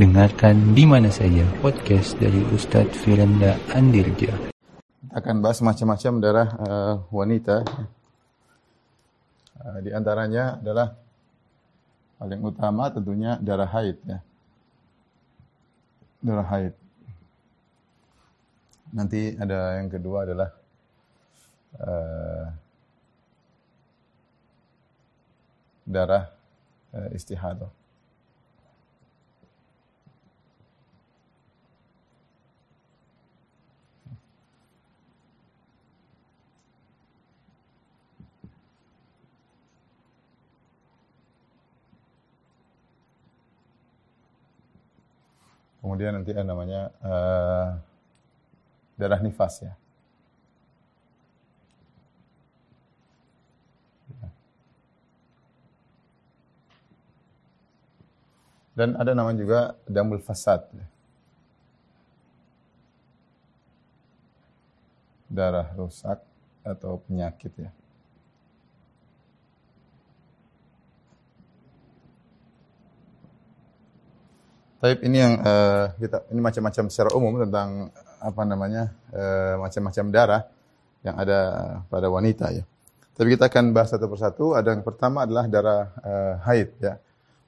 Dengarkan di mana saja podcast dari Ustadz Firanda Andirja. Akan bahas macam-macam darah uh, wanita. Uh, di antaranya adalah paling utama tentunya darah haid ya. Darah haid. Nanti ada yang kedua adalah uh, darah uh, istihadah. Kemudian nanti ada namanya uh, darah nifas ya. Dan ada namanya juga damul fasad. Ya. Darah rusak atau penyakit ya. Tapi ini yang uh, kita ini macam-macam secara umum tentang apa namanya uh, macam-macam darah yang ada pada wanita ya. Tapi kita akan bahas satu persatu. Ada yang pertama adalah darah uh, haid ya.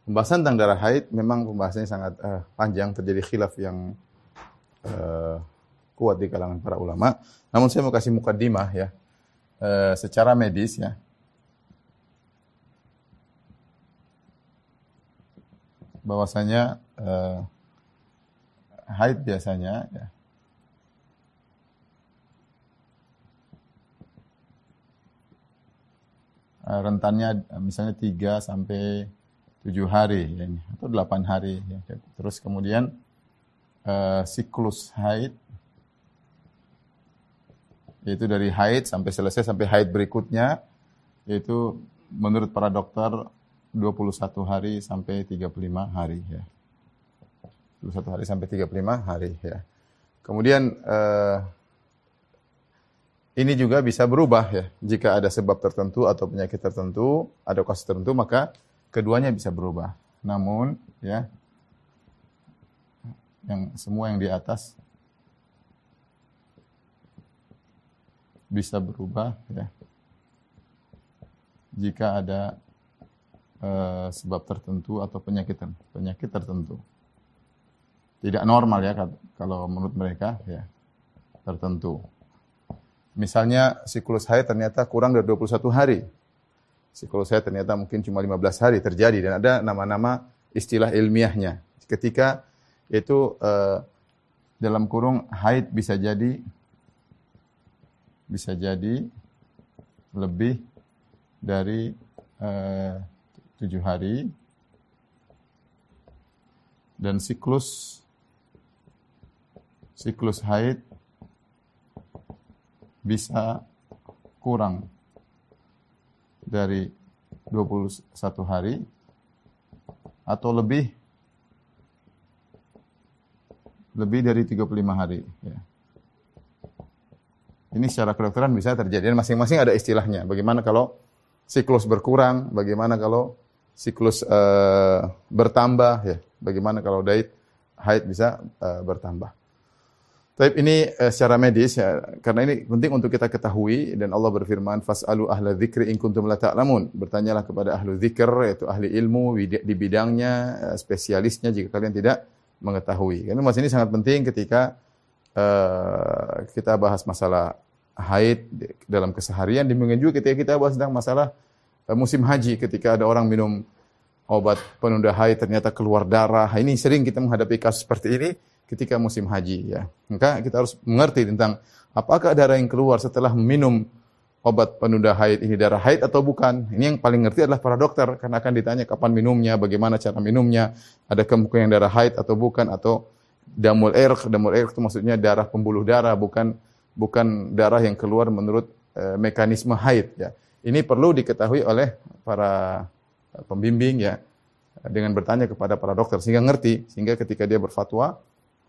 Pembahasan tentang darah haid memang pembahasannya sangat uh, panjang, terjadi khilaf yang uh, kuat di kalangan para ulama. Namun saya mau kasih mukadimah ya. Uh, secara medis ya. bahwasanya uh, haid biasanya ya, uh, rentannya misalnya 3 sampai 7 hari ya atau 8 hari ya. Terus kemudian uh, siklus haid yaitu dari haid sampai selesai sampai haid berikutnya yaitu menurut para dokter 21 hari sampai 35 hari ya. 21 hari sampai 35 hari ya. Kemudian eh, ini juga bisa berubah ya. Jika ada sebab tertentu atau penyakit tertentu, ada kasus tertentu maka keduanya bisa berubah. Namun ya yang semua yang di atas bisa berubah ya. Jika ada uh, sebab tertentu atau penyakit penyakit tertentu. Tidak normal ya kalau menurut mereka ya tertentu. Misalnya siklus haid ternyata kurang dari 21 hari. Siklus haid ternyata mungkin cuma 15 hari terjadi dan ada nama-nama istilah ilmiahnya. Ketika itu uh, dalam kurung haid bisa jadi bisa jadi lebih dari uh, tujuh hari dan siklus siklus haid bisa kurang dari 21 hari atau lebih lebih dari 35 hari ya. Ini secara kedokteran bisa terjadi dan masing-masing ada istilahnya. Bagaimana kalau siklus berkurang, bagaimana kalau siklus uh, bertambah ya. Bagaimana kalau haid haid bisa uh, bertambah. Tapi ini uh, secara medis ya, karena ini penting untuk kita ketahui dan Allah berfirman fasalu ahla dzikri in kuntum la ta'lamun. Bertanyalah kepada ahlu dzikir yaitu ahli ilmu di bidangnya, uh, spesialisnya jika kalian tidak mengetahui. Karena mas ini sangat penting ketika uh, kita bahas masalah haid dalam keseharian, demikian juga ketika kita bahas tentang masalah Eh, musim haji ketika ada orang minum obat penunda haid ternyata keluar darah. Ini sering kita menghadapi kasus seperti ini ketika musim haji ya. Maka kita harus mengerti tentang apakah darah yang keluar setelah minum obat penunda haid ini darah haid atau bukan. Ini yang paling ngerti adalah para dokter karena akan ditanya kapan minumnya, bagaimana cara minumnya, ada kemungkinan darah haid atau bukan atau damul air, damul air itu maksudnya darah pembuluh darah bukan bukan darah yang keluar menurut e, mekanisme haid ya. Ini perlu diketahui oleh para pembimbing ya dengan bertanya kepada para dokter sehingga ngerti sehingga ketika dia berfatwa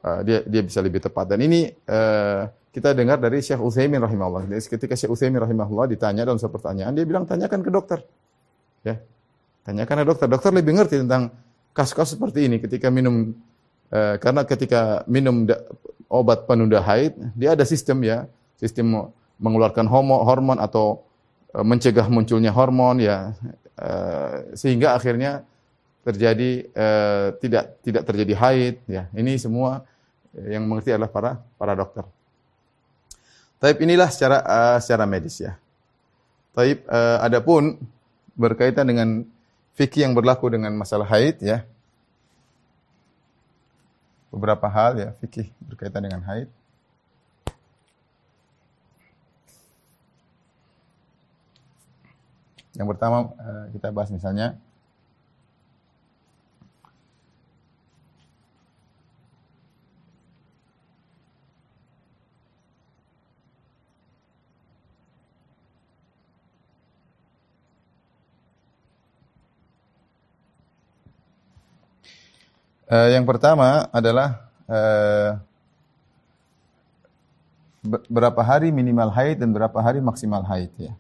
uh, dia dia bisa lebih tepat dan ini uh, kita dengar dari Syekh Utsaimin rahimahullah. Jadi ketika Syekh Utsaimin rahimahullah ditanya dalam sebuah pertanyaan dia bilang tanyakan ke dokter. Ya. Tanyakan ke dokter. Dokter lebih ngerti tentang kasus-kasus seperti ini ketika minum Eh, karena ketika minum obat penunda haid, dia ada sistem ya, sistem mengeluarkan homo, hormon atau eh, mencegah munculnya hormon ya, eh, sehingga akhirnya terjadi eh, tidak tidak terjadi haid ya. Ini semua eh, yang mengerti adalah para para dokter. Taib inilah secara eh, secara medis ya. Taib eh, adapun berkaitan dengan fikih yang berlaku dengan masalah haid ya. Beberapa hal ya fikih berkaitan dengan haid. Yang pertama eh, kita bahas misalnya Eh, yang pertama adalah be- berapa hari minimal haid dan berapa hari maksimal haid ya.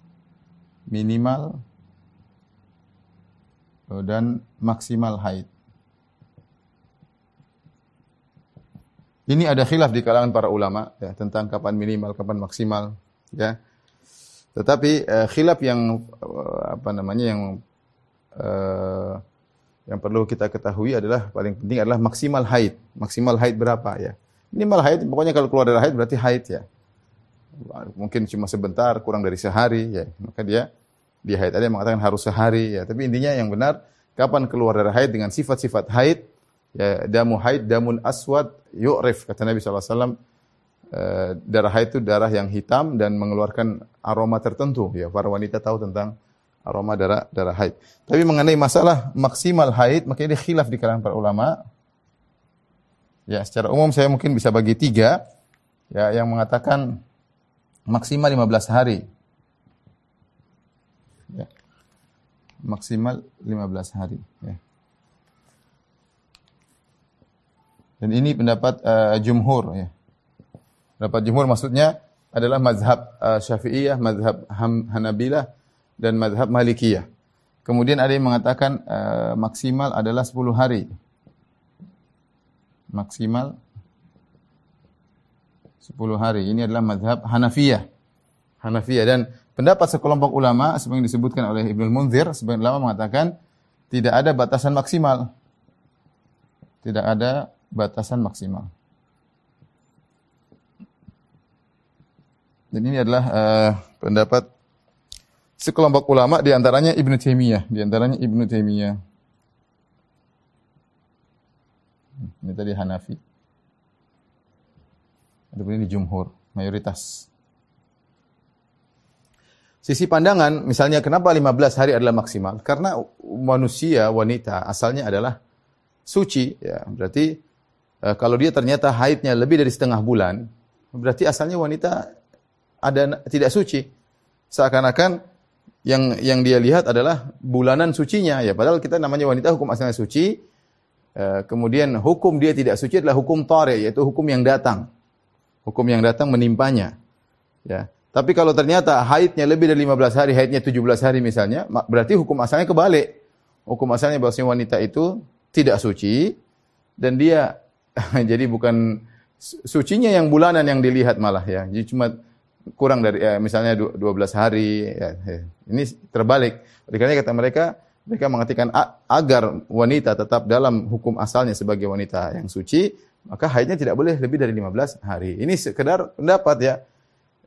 Minimal eh, dan maksimal haid. Ini ada khilaf di kalangan para ulama ya tentang kapan minimal, kapan maksimal ya. Tetapi eh, khilaf yang eh, apa namanya yang eh, yang perlu kita ketahui adalah paling penting adalah maksimal haid. Maksimal haid berapa ya? Minimal haid pokoknya kalau keluar dari haid berarti haid ya. Mungkin cuma sebentar, kurang dari sehari ya. Maka dia dia haid. Ada yang mengatakan harus sehari ya. Tapi intinya yang benar kapan keluar dari haid dengan sifat-sifat haid ya damu haid damun aswad yu'rif kata Nabi SAW eh, darah haid itu darah yang hitam dan mengeluarkan aroma tertentu ya para wanita tahu tentang aroma darah darah haid. Tapi mengenai masalah maksimal haid, makanya dia khilaf di kalangan para ulama. Ya, secara umum saya mungkin bisa bagi tiga. Ya, yang mengatakan maksimal 15 hari. Ya. Maksimal 15 hari. Ya. Dan ini pendapat uh, jumhur. Ya. Pendapat jumhur maksudnya adalah mazhab uh, syafi'iyah, mazhab Ham- Hanabilah, dan madhab Malikiyah. Kemudian ada yang mengatakan uh, maksimal adalah 10 hari. Maksimal 10 hari. Ini adalah madhab Hanafiyah. Hanafiyah. Dan pendapat sekelompok ulama, seperti yang disebutkan oleh Ibnu Munzir, sebagian ulama mengatakan tidak ada batasan maksimal. Tidak ada batasan maksimal. Dan ini adalah uh, pendapat sekelompok ulama di antaranya Ibnu Taimiyah, di antaranya Ibnu Taimiyah. Ini tadi Hanafi. Adapun ini jumhur, mayoritas. Sisi pandangan, misalnya kenapa 15 hari adalah maksimal? Karena manusia, wanita, asalnya adalah suci. Ya, berarti eh, kalau dia ternyata haidnya lebih dari setengah bulan, berarti asalnya wanita ada tidak suci. Seakan-akan yang yang dia lihat adalah bulanan sucinya ya. Padahal kita namanya wanita hukum asalnya suci eh, kemudian hukum dia tidak suci adalah hukum tare yaitu hukum yang datang. Hukum yang datang menimpanya ya. Tapi kalau ternyata haidnya lebih dari 15 hari haidnya 17 hari misalnya berarti hukum asalnya kebalik. Hukum asalnya bahwasanya wanita itu tidak suci dan dia jadi bukan su- sucinya yang bulanan yang dilihat malah ya. Jadi cuma kurang dari ya, misalnya du- 12 hari ya, ya. ini terbalik. Oleh kata mereka mereka mengatakan "A- agar wanita tetap dalam hukum asalnya sebagai wanita yang suci maka haidnya tidak boleh lebih dari 15 hari. Ini sekedar pendapat ya.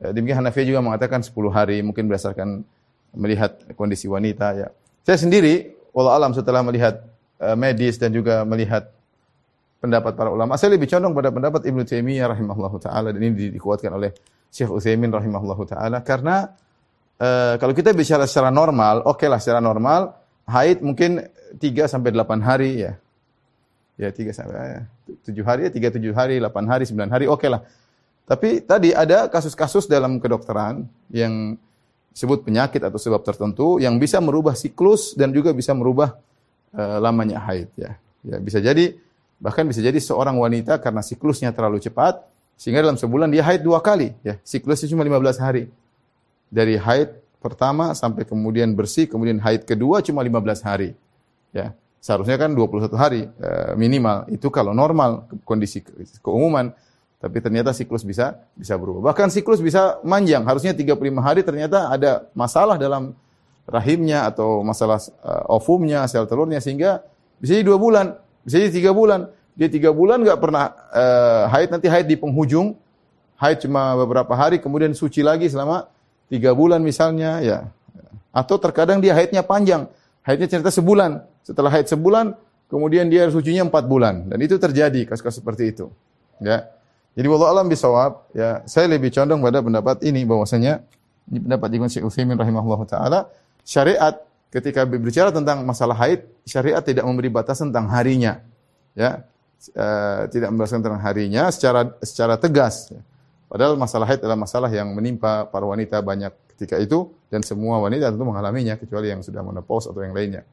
Eh, demikian Hanafi juga mengatakan 10 hari mungkin berdasarkan melihat kondisi wanita ya. Saya sendiri walau alam setelah melihat eh, medis dan juga melihat pendapat para ulama saya lebih condong pada pendapat Ibnu Taimiyah rahimahullahu taala dan ini di- dikuatkan oleh Syekh Utsaimin rahimahullahu taala karena eh, kalau kita bicara secara normal, oke lah secara normal haid mungkin 3 sampai 8 hari ya. Ya 3 sampai 7 hari, ya 3 7 hari, 8 hari, 9 hari oke lah. Tapi tadi ada kasus-kasus dalam kedokteran yang disebut penyakit atau sebab tertentu yang bisa merubah siklus dan juga bisa merubah eh, lamanya haid ya. Ya bisa jadi bahkan bisa jadi seorang wanita karena siklusnya terlalu cepat sehingga dalam sebulan dia haid dua kali ya. Siklusnya cuma 15 hari. Dari haid pertama sampai kemudian bersih, kemudian haid kedua cuma 15 hari. Ya. Seharusnya kan 21 hari eh, minimal. Itu kalau normal kondisi keumuman. Tapi ternyata siklus bisa bisa berubah. Bahkan siklus bisa manjang. Harusnya 35 hari ternyata ada masalah dalam rahimnya atau masalah uh, ovumnya, sel telurnya sehingga bisa jadi dua bulan, bisa jadi tiga bulan. Dia tiga bulan nggak pernah uh, haid, nanti haid di penghujung, haid cuma beberapa hari, kemudian suci lagi selama tiga bulan misalnya, ya. Atau terkadang dia haidnya panjang, haidnya cerita sebulan. Setelah haid sebulan, kemudian dia sucinya empat bulan. Dan itu terjadi kasus-kasus seperti itu. Ya. Jadi wallahu alam bisawab, ya saya lebih condong pada pendapat ini bahwasanya ini pendapat Imam Syekh Utsaimin rahimahullah taala, syariat ketika berbicara tentang masalah haid, syariat tidak memberi batasan tentang harinya. Ya. Uh, tidak membahaskan tentang harinya secara secara tegas. Padahal masalah haid adalah masalah yang menimpa para wanita banyak ketika itu dan semua wanita tentu mengalaminya kecuali yang sudah menopause atau yang lainnya.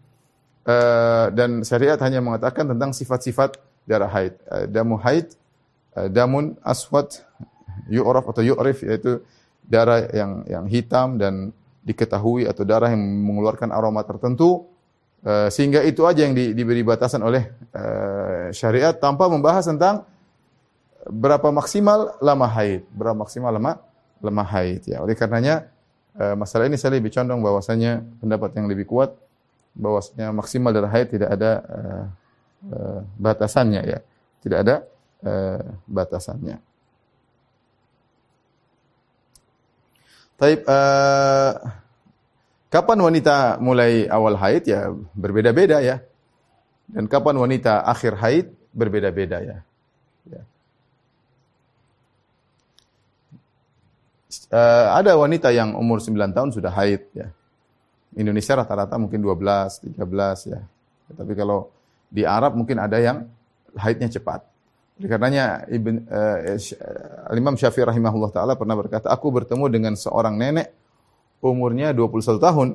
Uh, dan syariat hanya mengatakan tentang sifat-sifat darah haid. Uh, damu haid Eh, damun aswad yu'raf atau yu'rif yaitu darah yang yang hitam dan diketahui atau darah yang mengeluarkan aroma tertentu uh, sehingga itu aja yang di, diberi batasan oleh uh, syariat tanpa membahas tentang berapa maksimal lama haid, berapa maksimal lama lama haid ya. Oleh karenanya uh, masalah ini saya lebih condong bahwasanya pendapat yang lebih kuat bahwasanya maksimal darah haid tidak ada uh, uh, batasannya ya. Tidak ada eh, batasannya. Taib, eh, kapan wanita mulai awal haid ya berbeda-beda ya. Dan kapan wanita akhir haid berbeda-beda ya. ya. Uh, ada wanita yang umur 9 tahun sudah haid ya. Indonesia rata-rata mungkin 12, 13 ya. Tapi kalau di Arab mungkin ada yang haidnya cepat. Oleh karenanya Ibn uh, Imam Syafi'i rahimahullah taala pernah berkata, "Aku bertemu dengan seorang nenek umurnya 21 tahun.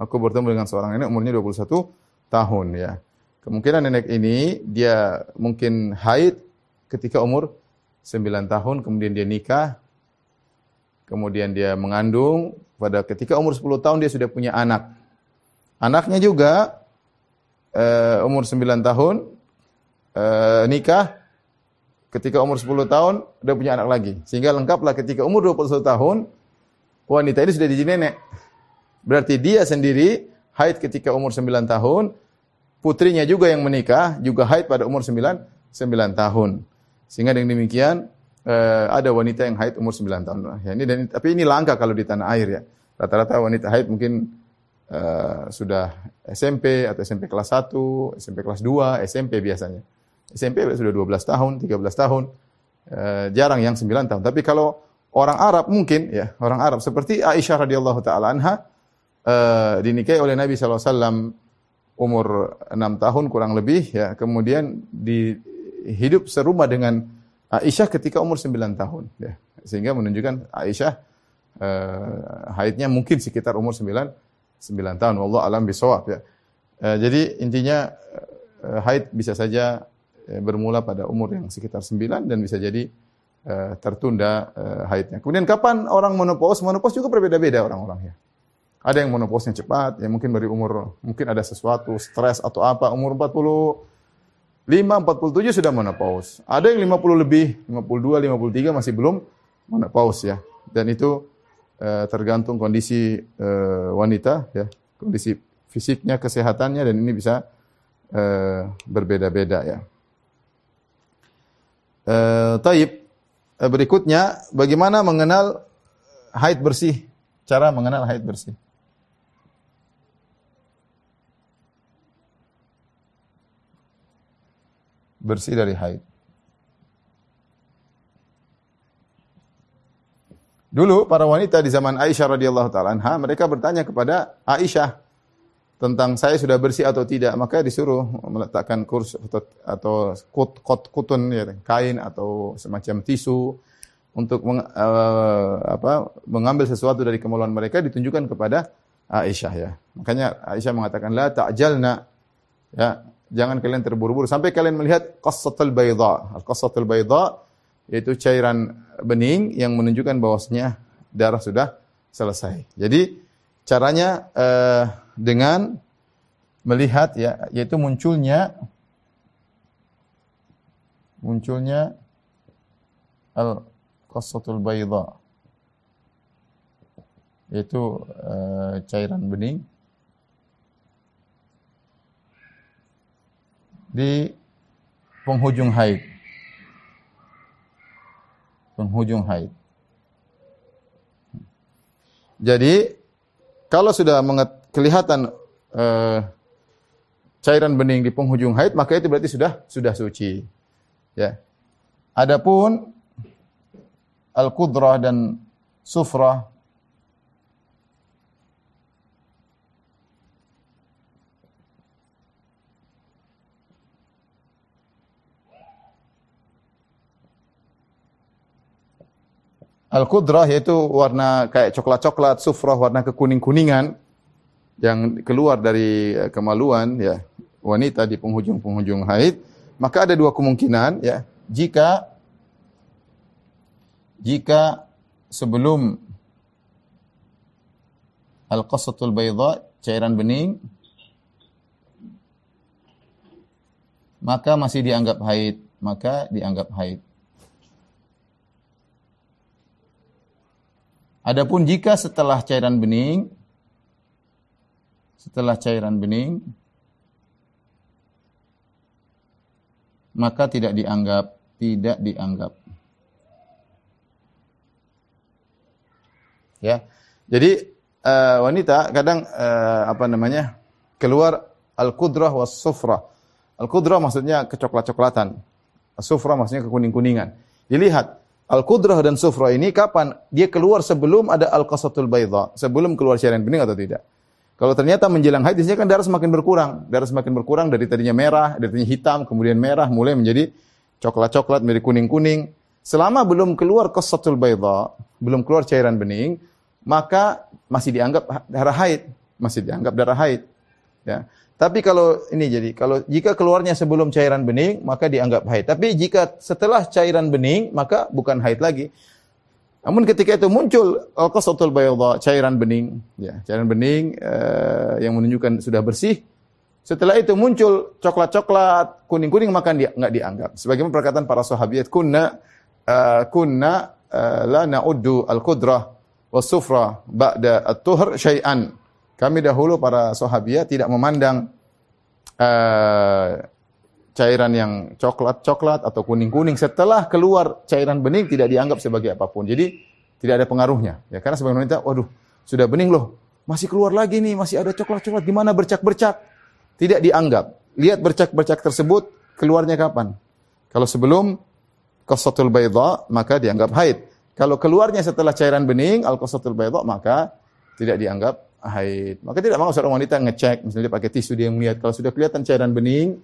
Aku bertemu dengan seorang nenek umurnya 21 tahun ya. Kemungkinan nenek ini dia mungkin haid ketika umur 9 tahun, kemudian dia nikah, kemudian dia mengandung, pada ketika umur 10 tahun dia sudah punya anak. Anaknya juga uh, umur 9 tahun uh, nikah, ketika umur 10 tahun udah punya anak lagi. Sehingga lengkaplah ketika umur 21 tahun wanita ini sudah jadi nenek. Berarti dia sendiri haid ketika umur 9 tahun, putrinya juga yang menikah juga haid pada umur 9 9 tahun. Sehingga dengan demikian eh, ada wanita yang haid umur 9 tahun. Ya, ini dan tapi ini langka kalau di tanah air ya. Rata-rata wanita haid mungkin uh, sudah SMP atau SMP kelas 1, SMP kelas 2, SMP biasanya. SMP sudah 12 tahun, 13 tahun. E, jarang yang 9 tahun. Tapi kalau orang Arab mungkin ya, orang Arab seperti Aisyah radhiyallahu taala anha e, dinikahi oleh Nabi SAW umur 6 tahun kurang lebih ya, kemudian di hidup serumah dengan Aisyah ketika umur 9 tahun ya. Sehingga menunjukkan Aisyah e, haidnya mungkin sekitar umur 9 9 tahun. Wallahu alam bisawab ya. E, jadi intinya haid bisa saja Eh, bermula pada umur yang sekitar 9 dan bisa jadi uh, tertunda uh, haidnya. Kemudian kapan orang menopause? Menopause juga berbeda-beda orang-orangnya. Ada yang menopausnya cepat, ya mungkin dari umur mungkin ada sesuatu, stres atau apa, umur 45, 47 sudah menopause. Ada yang 50 lebih, 52, 53 masih belum menopause ya. Dan itu uh, tergantung kondisi wanita ya, kondisi fisiknya, kesehatannya dan ini bisa berbeda-beda ya. Uh, taib. Uh, berikutnya, bagaimana mengenal haid bersih? Cara mengenal haid bersih. Bersih dari haid. Dulu para wanita di zaman Aisyah radhiyallahu taala mereka bertanya kepada Aisyah, tentang saya sudah bersih atau tidak, maka disuruh meletakkan kurs atau, atau kut, kut, kutun ya, kain atau semacam tisu untuk meng, uh, apa, mengambil sesuatu dari kemaluan mereka ditunjukkan kepada Aisyah ya. Makanya Aisyah mengatakan la ta'jalna ya, jangan kalian terburu-buru sampai kalian melihat qassatul bayda. Al-qassatul bayda yaitu cairan bening yang menunjukkan bahwasanya darah sudah selesai. Jadi caranya uh, dengan melihat ya yaitu munculnya munculnya al qassatul bayda yaitu uh, cairan bening di penghujung haid. Penghujung haid. Jadi kalau sudah kelihatan uh, cairan bening di penghujung haid, maka itu berarti sudah sudah suci. Ya. Adapun al-qudrah dan sufrah Al-Qudrah yaitu warna kayak coklat-coklat, sufrah warna kekuning-kuningan yang keluar dari eh, kemaluan ya wanita di penghujung-penghujung haid, maka ada dua kemungkinan ya. Jika jika sebelum al-qassatul bayda, cairan bening maka masih dianggap haid, maka dianggap haid. Adapun jika setelah cairan bening setelah cairan bening maka tidak dianggap tidak dianggap ya jadi uh, wanita kadang uh, apa namanya keluar al-qudrah was sufrah al-qudrah maksudnya kecoklat-coklatan sufrah maksudnya kekuning-kuningan dilihat Al-Qudrah dan Sufra ini kapan? Dia keluar sebelum ada Al-Qasatul Bayda. Sebelum keluar cairan bening atau tidak. Kalau ternyata menjelang haid, di sini kan darah semakin berkurang. Darah semakin berkurang dari tadinya merah, dari tadinya hitam, kemudian merah, mulai menjadi coklat-coklat, menjadi kuning-kuning. Selama belum keluar Qasatul Bayda, belum keluar cairan bening, maka masih dianggap darah haid. Masih dianggap darah haid. Ya. Tapi kalau ini jadi, kalau jika keluarnya sebelum cairan bening, maka dianggap haid. Tapi jika setelah cairan bening, maka bukan haid lagi. Namun ketika itu muncul al-qasatul bayadha, cairan bening, ya, cairan bening uh, yang menunjukkan sudah bersih. Setelah itu muncul coklat-coklat, kuning-kuning maka dia enggak dianggap. Sebagaimana perkataan para sahabat, kunna uh, kunna uh, la na'uddu al-qudrah was sufra ba'da at-tuhr syai'an. Kami dahulu para sahabiah tidak memandang uh, cairan yang coklat-coklat atau kuning-kuning setelah keluar cairan bening tidak dianggap sebagai apa pun. Jadi tidak ada pengaruhnya. Ya karena sebagian wanita, waduh, sudah bening loh, masih keluar lagi nih, masih ada coklat-coklat, gimana bercak-bercak? Tidak dianggap. Lihat bercak-bercak tersebut keluarnya kapan? Kalau sebelum qasatul bayda, maka dianggap haid. Kalau keluarnya setelah cairan bening, al-qasatul bayda, maka tidak dianggap haid. Maka tidak mau seorang wanita ngecek, misalnya dia pakai tisu dia melihat kalau sudah kelihatan cairan bening,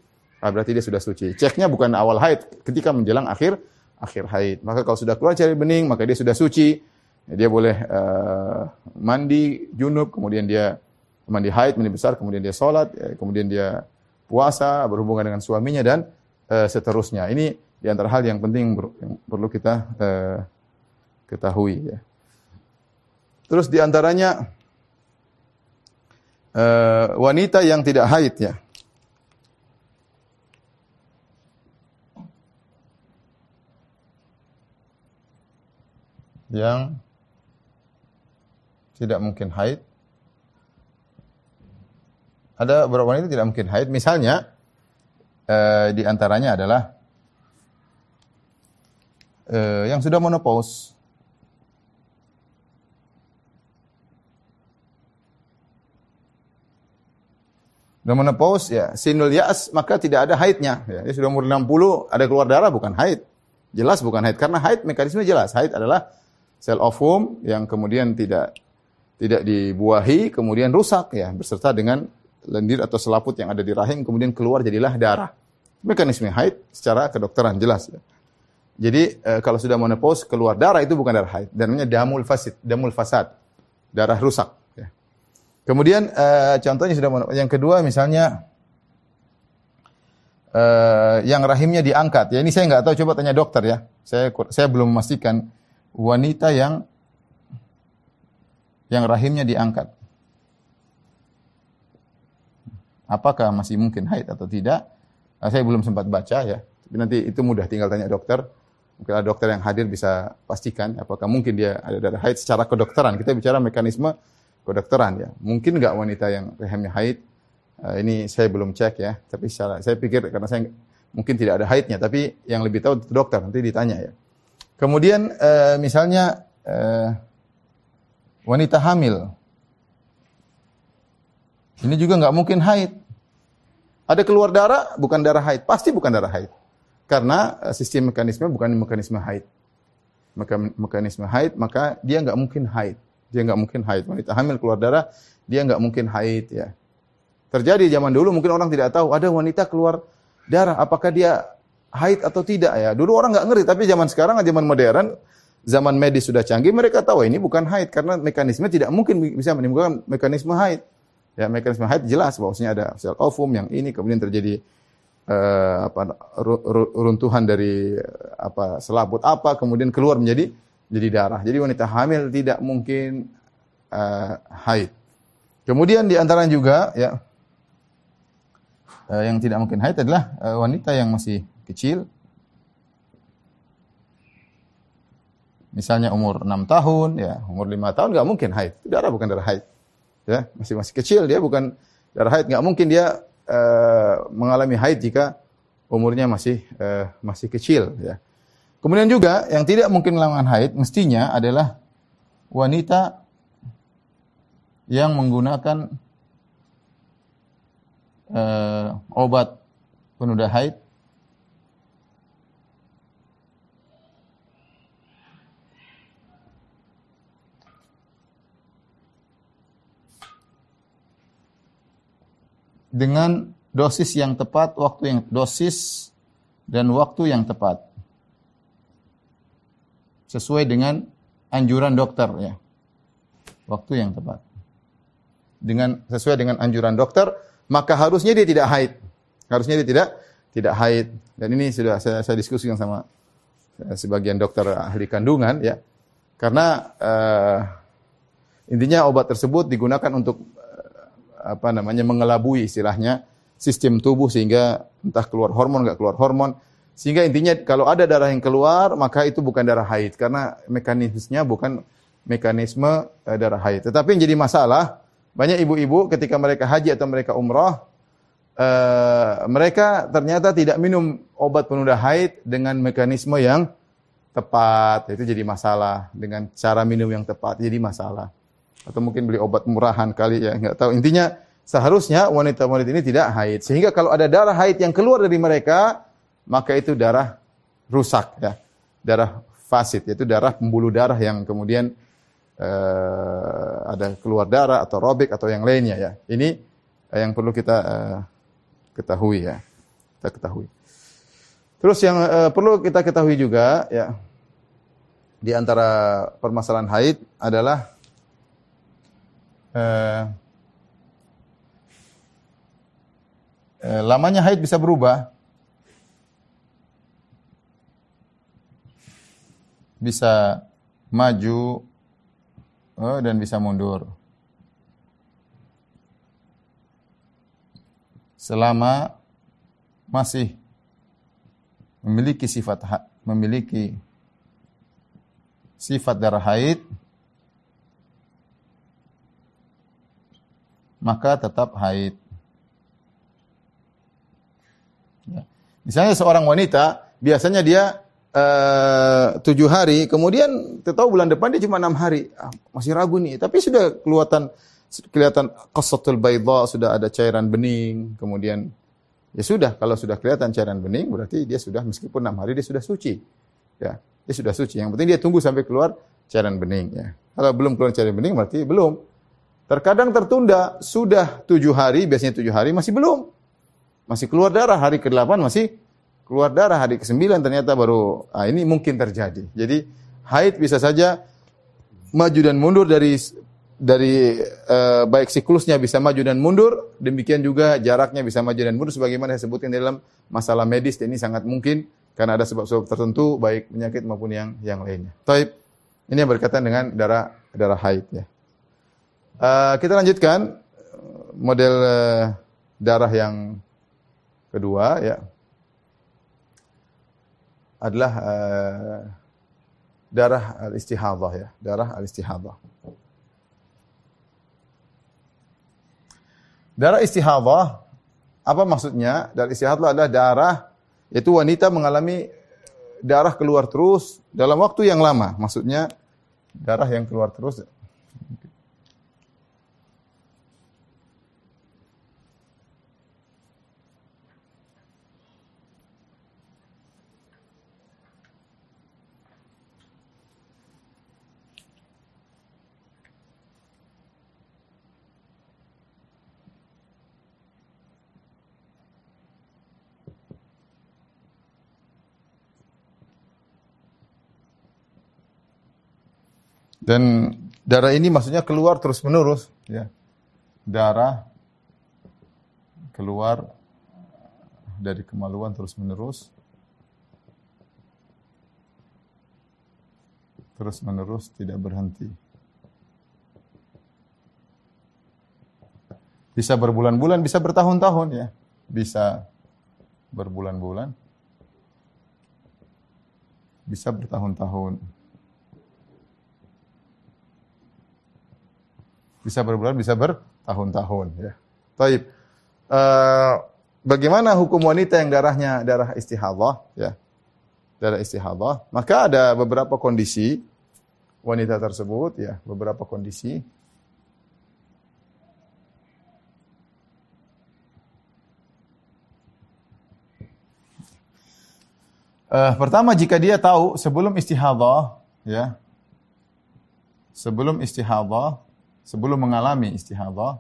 ah, berarti dia sudah suci. Ceknya bukan awal haid, ketika menjelang akhir akhir haid. Maka kalau sudah keluar cairan bening, maka dia sudah suci. Dia boleh uh, mandi junub, kemudian dia mandi haid, mandi besar, kemudian dia sholat, ya, kemudian dia puasa, berhubungan dengan suaminya dan uh, seterusnya. Ini di antara hal yang penting yang perlu kita uh, ketahui. Ya. Terus di antaranya uh, wanita yang tidak haid ya. Yang tidak mungkin haid. Ada beberapa wanita tidak mungkin haid. Misalnya, uh, di antaranya adalah uh, yang sudah menopause. Sudah menopause ya sinul ya'as maka tidak ada haidnya. Ya, dia sudah umur 60 ada keluar darah bukan haid. Jelas bukan haid karena haid mekanisme jelas. Haid adalah sel ovum yang kemudian tidak tidak dibuahi kemudian rusak ya beserta dengan lendir atau selaput yang ada di rahim kemudian keluar jadilah darah. Mekanisme haid secara kedokteran jelas ya. Jadi e, kalau sudah menopause keluar darah itu bukan darah haid, namanya damul fasid, damul fasad. Darah rusak. Kemudian uh, contohnya sudah yang kedua misalnya uh, yang rahimnya diangkat. Ya ini saya nggak tahu coba tanya dokter ya. Saya saya belum memastikan wanita yang yang rahimnya diangkat. apakah masih mungkin haid atau tidak? Nah, saya belum sempat baca ya. Tapi nanti itu mudah tinggal tanya dokter. Mungkin ada dokter yang hadir bisa pastikan apakah mungkin dia ada darah haid secara kedokteran. Kita bicara mekanisme kedokteran ya. Mungkin nggak wanita yang rahimnya haid? Uh, ini saya belum cek ya. Tapi secara saya pikir karena saya mungkin tidak ada haidnya. Tapi yang lebih tahu dokter nanti ditanya ya. Kemudian uh, misalnya uh, wanita hamil. Ini juga nggak mungkin haid. Ada keluar darah, bukan darah haid. Pasti bukan darah haid. Karena eh, sistem mekanisme bukan mekanisme haid. Maka mekanisme haid, maka dia nggak mungkin haid. Dia nggak mungkin haid. Wanita hamil keluar darah, dia nggak mungkin haid ya. Terjadi zaman dulu mungkin orang tidak tahu ada wanita keluar darah, apakah dia haid atau tidak ya. Dulu orang nggak ngerti, tapi zaman sekarang zaman modern, zaman medis sudah canggih, mereka tahu ini bukan haid karena mekanisme tidak mungkin bisa menimbulkan mekanisme haid. Ya, mekanisme haid jelas bahwasanya ada sel ovum yang ini kemudian terjadi uh, apa runtuhan dari apa selaput apa kemudian keluar menjadi jadi darah. Jadi wanita hamil tidak mungkin uh, haid. Kemudian di antara juga ya yang tidak mungkin haid adalah wanita yang masih kecil. Misalnya umur 6 tahun, ya, umur 5 tahun nggak mungkin haid. Itu darah bukan darah haid. Ya, masih masih kecil dia bukan darah haid, nggak mungkin dia uh, mengalami haid jika umurnya masih uh, masih kecil ya. Kemudian juga yang tidak mungkin melakukan haid mestinya adalah wanita yang menggunakan uh, obat penunda haid dengan dosis yang tepat, waktu yang dosis dan waktu yang tepat. Sesuai dengan anjuran dokter ya. Waktu yang tepat. Dengan sesuai dengan anjuran dokter, maka harusnya dia tidak haid. Harusnya dia tidak tidak haid. Dan ini sudah saya, saya diskusikan sama eh, sebagian dokter ahli kandungan ya. Karena uh, intinya obat tersebut digunakan untuk apa namanya mengelabui istilahnya sistem tubuh sehingga entah keluar hormon nggak keluar hormon sehingga intinya kalau ada darah yang keluar maka itu bukan darah haid karena mekanismenya bukan mekanisme uh, darah haid. Tetapi yang jadi masalah banyak ibu-ibu ketika mereka haji atau mereka umroh uh, mereka ternyata tidak minum obat penunda haid dengan mekanisme yang tepat. Itu jadi masalah dengan cara minum yang tepat jadi masalah atau mungkin beli obat murahan kali ya, nggak tahu. Intinya seharusnya wanita-wanita ini tidak haid. Sehingga kalau ada darah haid yang keluar dari mereka, maka itu darah rusak ya. Darah fasid, yaitu darah pembuluh darah yang kemudian uh, ada keluar darah atau robek atau yang lainnya ya. Ini uh, yang perlu kita uh, ketahui ya. Kita ketahui. Terus yang uh, perlu kita ketahui juga ya di antara permasalahan haid adalah eh, eh, lamanya haid bisa berubah. Bisa maju oh, dan bisa mundur. Selama masih memiliki sifat memiliki sifat darah haid maka tetap haid. Ya. Misalnya seorang wanita, biasanya dia uh, tujuh hari, kemudian tahu bulan depan dia cuma enam hari, ah, masih ragu nih. Tapi sudah kelihatan kelihatan qasatul baydha, sudah ada cairan bening, kemudian ya sudah kalau sudah kelihatan cairan bening berarti dia sudah meskipun enam hari dia sudah suci. Ya, dia sudah suci. Yang penting dia tunggu sampai keluar cairan bening ya. Kalau belum keluar cairan bening berarti belum. Terkadang tertunda, sudah tujuh hari, biasanya tujuh hari, masih belum. Masih keluar darah, hari ke-8 masih keluar darah, hari ke-9 ternyata baru, ah, ini mungkin terjadi. Jadi, haid bisa saja maju dan mundur dari dari uh, baik siklusnya bisa maju dan mundur, demikian juga jaraknya bisa maju dan mundur sebagaimana saya sebutkan dalam masalah medis ini sangat mungkin karena ada sebab-sebab tertentu baik penyakit maupun yang yang lainnya. Taib. Ini yang berkaitan dengan darah darah haid ya. Uh, kita lanjutkan model uh, darah yang kedua ya adalah uh, darah al-istihadhah ya, darah al-istihadhah. Darah istihadhah apa maksudnya? Darah istihadhah adalah darah yaitu wanita mengalami darah keluar terus dalam waktu yang lama. Maksudnya darah yang keluar terus Dan darah ini maksudnya keluar terus menerus, ya. Darah keluar dari kemaluan terus menerus. Terus menerus tidak berhenti. Bisa berbulan-bulan, bisa bertahun-tahun ya. Bisa berbulan-bulan. Bisa bertahun-tahun. Bisa berbulan, bisa bertahun-tahun ya. Taib. Uh, bagaimana hukum wanita yang darahnya darah istihadhah ya? Darah istihadhah. Maka ada beberapa kondisi wanita tersebut ya, beberapa kondisi Uh, pertama jika dia tahu sebelum istihadhah ya sebelum istihadhah sebelum mengalami istihadhah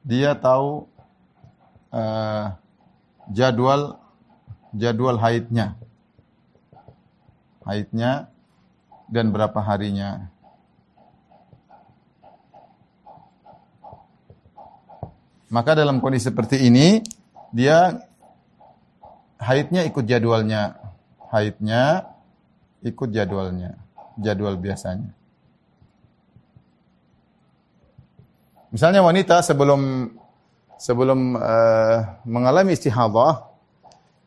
dia tahu uh, jadwal jadwal haidnya. Haidnya dan berapa harinya. Maka dalam kondisi seperti ini dia haidnya ikut jadwalnya. Haidnya ikut jadwalnya, jadwal biasanya. Misalnya wanita sebelum sebelum uh, mengalami istihadhah,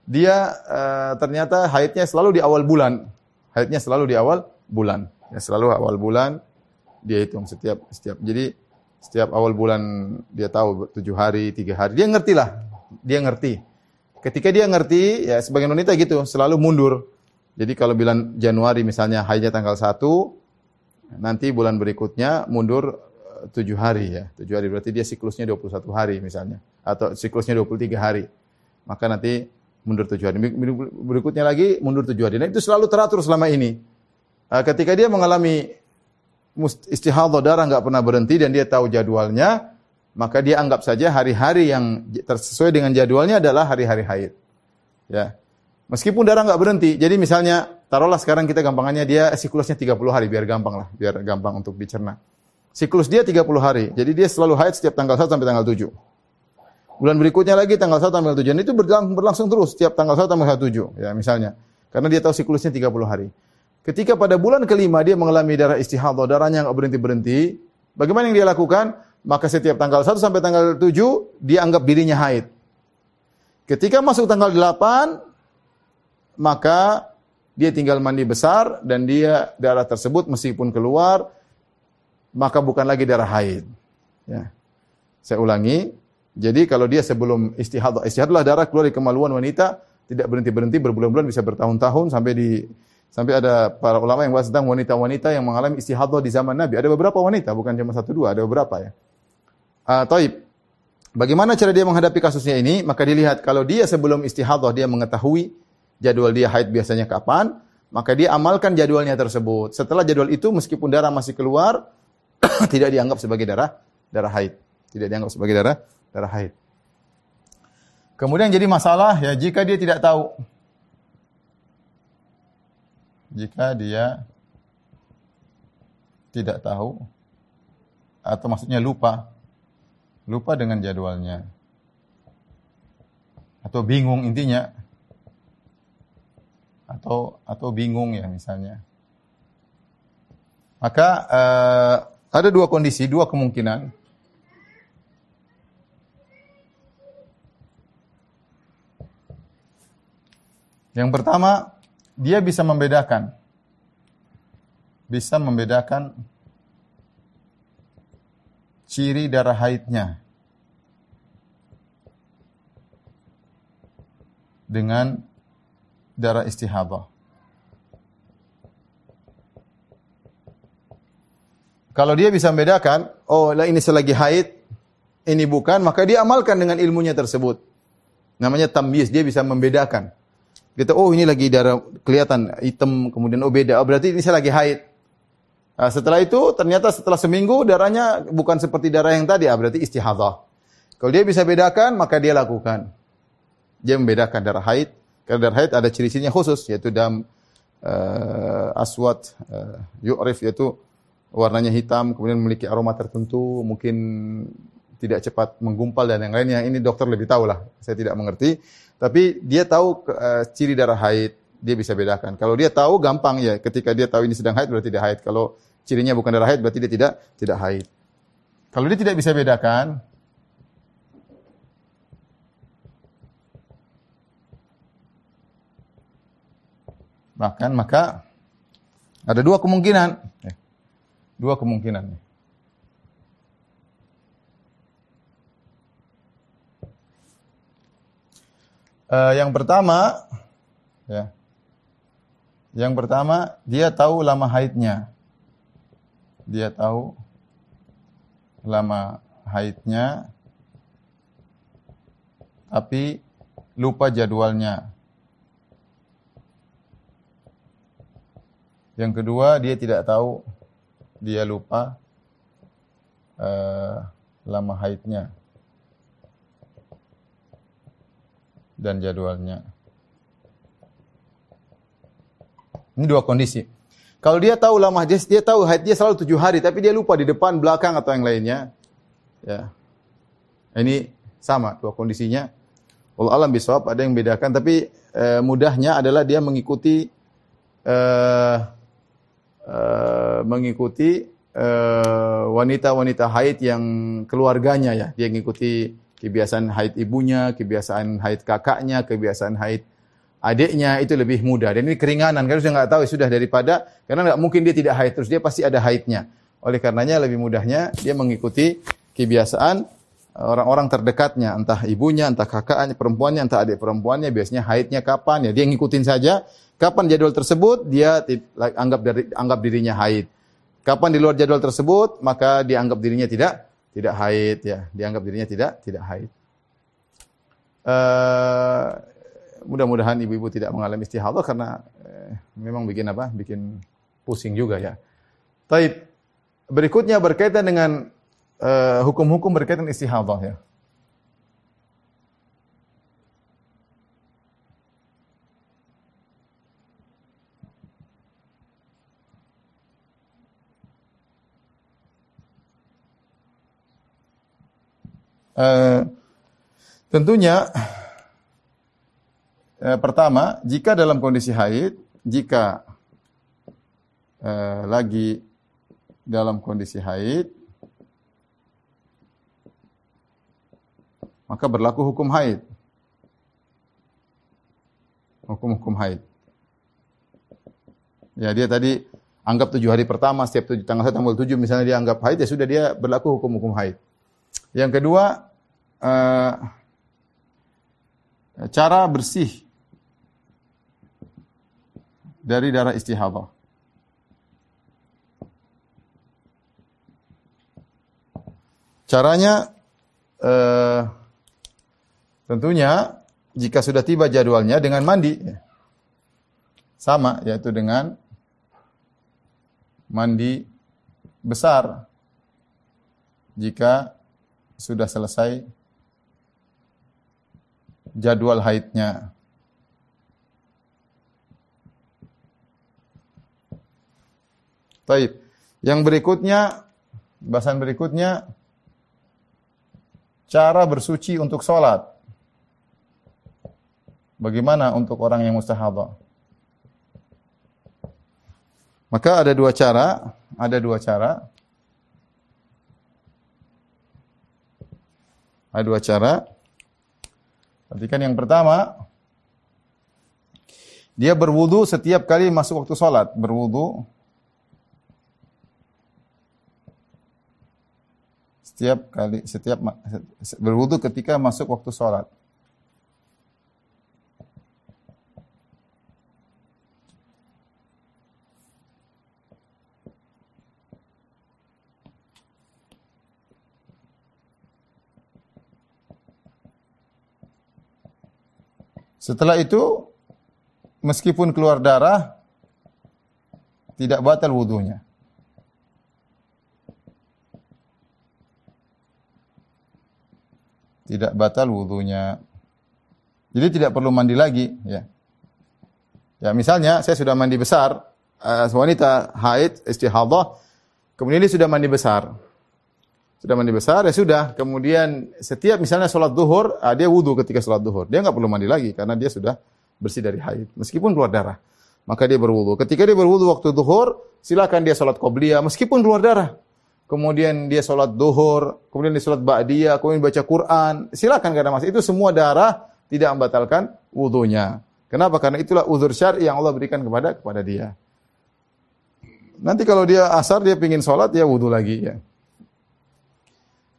dia uh, ternyata haidnya selalu di awal bulan. Haidnya selalu di awal bulan. Ya, selalu awal bulan dia hitung setiap setiap. Jadi setiap awal bulan dia tahu tujuh hari, tiga hari. Dia ngerti lah. Dia ngerti. Ketika dia ngerti, ya sebagian wanita gitu, selalu mundur. Jadi kalau bulan Januari misalnya haidnya tanggal 1, nanti bulan berikutnya mundur eh, tujuh hari ya. Tujuh hari berarti dia siklusnya 21 hari misalnya. Atau siklusnya 23 hari. Maka nanti mundur tujuh hari. Berikutnya lagi mundur tujuh hari. Nah itu selalu teratur selama ini. Eh, ketika dia mengalami istihadhah darah nggak pernah berhenti dan dia tahu jadwalnya, maka dia anggap saja hari-hari yang sesuai dengan jadwalnya adalah hari-hari haid. Ya. Meskipun darah nggak berhenti. Jadi misalnya, taruhlah sekarang kita gampangannya dia siklusnya 30 hari, biar gampang lah, biar gampang untuk dicerna. Siklus dia 30 hari. Jadi dia selalu haid setiap tanggal 1 sampai tanggal 7. Bulan berikutnya lagi tanggal 1 sampai tanggal 7. Dan itu berlangsung, berlangsung terus setiap tanggal 1 sampai tanggal 7. Ya, misalnya. Karena dia tahu siklusnya 30 hari. Ketika pada bulan kelima dia mengalami darah istihadhah, darahnya nggak berhenti-berhenti, bagaimana yang dia lakukan? Maka setiap tanggal 1 sampai tanggal 7 dia anggap dirinya haid. Ketika masuk tanggal 8, maka dia tinggal mandi besar dan dia darah tersebut meskipun keluar maka bukan lagi darah haid. Ya. Saya ulangi. Jadi kalau dia sebelum istihadhah, istihadhah darah keluar di kemaluan wanita tidak berhenti-berhenti berbulan-bulan bisa bertahun-tahun sampai di sampai ada para ulama yang bahas tentang wanita-wanita yang mengalami istihadhah di zaman Nabi. Ada beberapa wanita, bukan cuma satu dua, ada beberapa ya. Uh, taib. Bagaimana cara dia menghadapi kasusnya ini? Maka dilihat kalau dia sebelum istihadhah dia mengetahui jadwal dia haid biasanya kapan, maka dia amalkan jadwalnya tersebut. Setelah jadwal itu meskipun darah masih keluar, tidak dianggap sebagai darah darah haid. Tidak dianggap sebagai darah darah haid. Kemudian jadi masalah ya jika dia tidak tahu. Jika dia tidak tahu atau maksudnya lupa lupa dengan jadwalnya atau bingung intinya atau atau bingung ya misalnya. Maka uh, ada dua kondisi, dua kemungkinan. Yang pertama, dia bisa membedakan. Bisa membedakan ciri darah haidnya dengan darah istihadah. Kalau dia bisa membedakan, oh ini selagi haid, ini bukan, maka dia amalkan dengan ilmunya tersebut. Namanya tamyiz, dia bisa membedakan. Kita oh ini lagi darah kelihatan hitam kemudian oh beda. Oh berarti ini saya lagi haid. Nah, setelah itu ternyata setelah seminggu darahnya bukan seperti darah yang tadi, ah, berarti istihadah. Kalau dia bisa bedakan maka dia lakukan. Dia membedakan darah haid. Darah haid ada ciri-cirinya khusus yaitu dam uh, aswad uh, yu'rif yaitu warnanya hitam kemudian memiliki aroma tertentu, mungkin tidak cepat menggumpal dan yang lainnya. Ini dokter lebih tahu lah. Saya tidak mengerti. Tapi dia tahu uh, ciri darah haid, dia bisa bedakan. Kalau dia tahu gampang ya, ketika dia tahu ini sedang haid berarti dia haid. Kalau cirinya bukan darah haid berarti dia tidak tidak haid. Kalau dia tidak bisa bedakan, bahkan maka ada dua kemungkinan. Eh, dua kemungkinan. Uh, yang pertama, ya, yang pertama dia tahu lama haidnya. Dia tahu lama haidnya, tapi lupa jadwalnya. Yang kedua, dia tidak tahu, dia lupa uh, lama haidnya. dan jadwalnya. Ini dua kondisi. Kalau dia tahu lama haid, dia tahu haid dia selalu tujuh hari, tapi dia lupa di depan, belakang atau yang lainnya. Ya, ini sama dua kondisinya. Allah alam bisawab ada yang bedakan, tapi eh, mudahnya adalah dia mengikuti eh, eh, mengikuti eh, wanita-wanita haid yang keluarganya ya. Dia mengikuti kebiasaan haid ibunya, kebiasaan haid kakaknya, kebiasaan haid adiknya itu lebih mudah. Dan ini keringanan karena sudah nggak tahu sudah daripada karena nggak mungkin dia tidak haid terus dia pasti ada haidnya. Oleh karenanya lebih mudahnya dia mengikuti kebiasaan orang-orang terdekatnya, entah ibunya, entah kakaknya, perempuannya, entah adik perempuannya, biasanya haidnya kapan ya dia ngikutin saja. Kapan jadwal tersebut dia anggap dari anggap dirinya haid. Kapan di luar jadwal tersebut maka dia anggap dirinya tidak tidak haid ya, dianggap dirinya tidak tidak haid. Uh, mudah-mudahan ibu-ibu tidak mengalami istihadah karena uh, memang bikin apa? Bikin pusing juga ya. Taib. Berikutnya berkaitan dengan eh, hukum-hukum uh, berkaitan istihadah ya. Uh, tentunya uh, pertama, jika dalam kondisi haid, jika uh, lagi dalam kondisi haid, maka berlaku hukum haid. Hukum-hukum haid. Ya dia tadi anggap tujuh hari pertama, setiap tujuh, tanggal satu tanggal tujuh misalnya dia anggap haid, ya sudah dia berlaku hukum-hukum haid. Yang kedua, uh, cara bersih dari darah istihadah. Caranya uh, tentunya jika sudah tiba jadwalnya dengan mandi. Sama yaitu dengan mandi besar. Jika sudah selesai jadwal haidnya. Taib. Yang berikutnya, bahasan berikutnya, cara bersuci untuk sholat. Bagaimana untuk orang yang mustahadah? Maka ada dua cara, ada dua cara. Ada dua cara. Perhatikan yang pertama, dia berwudu setiap kali masuk waktu sholat. Berwudu setiap kali setiap berwudu ketika masuk waktu sholat. Setelah itu meskipun keluar darah tidak batal wudhunya. Tidak batal wudhunya. Jadi tidak perlu mandi lagi, ya. Ya misalnya saya sudah mandi besar, uh, wanita haid istihadah, kemudian dia sudah mandi besar sudah mandi besar ya sudah. Kemudian setiap misalnya sholat duhur, ah, dia wudhu ketika sholat duhur. Dia nggak perlu mandi lagi karena dia sudah bersih dari haid. Meskipun keluar darah, maka dia berwudhu. Ketika dia berwudhu waktu duhur, silakan dia sholat qobliyah meskipun keluar darah. Kemudian dia sholat duhur, kemudian dia sholat ba'diyah, kemudian baca Quran. Silakan karena mas itu semua darah tidak membatalkan wudhunya. Kenapa? Karena itulah uzur syar'i yang Allah berikan kepada kepada dia. Nanti kalau dia asar dia pingin sholat ya wudhu lagi ya.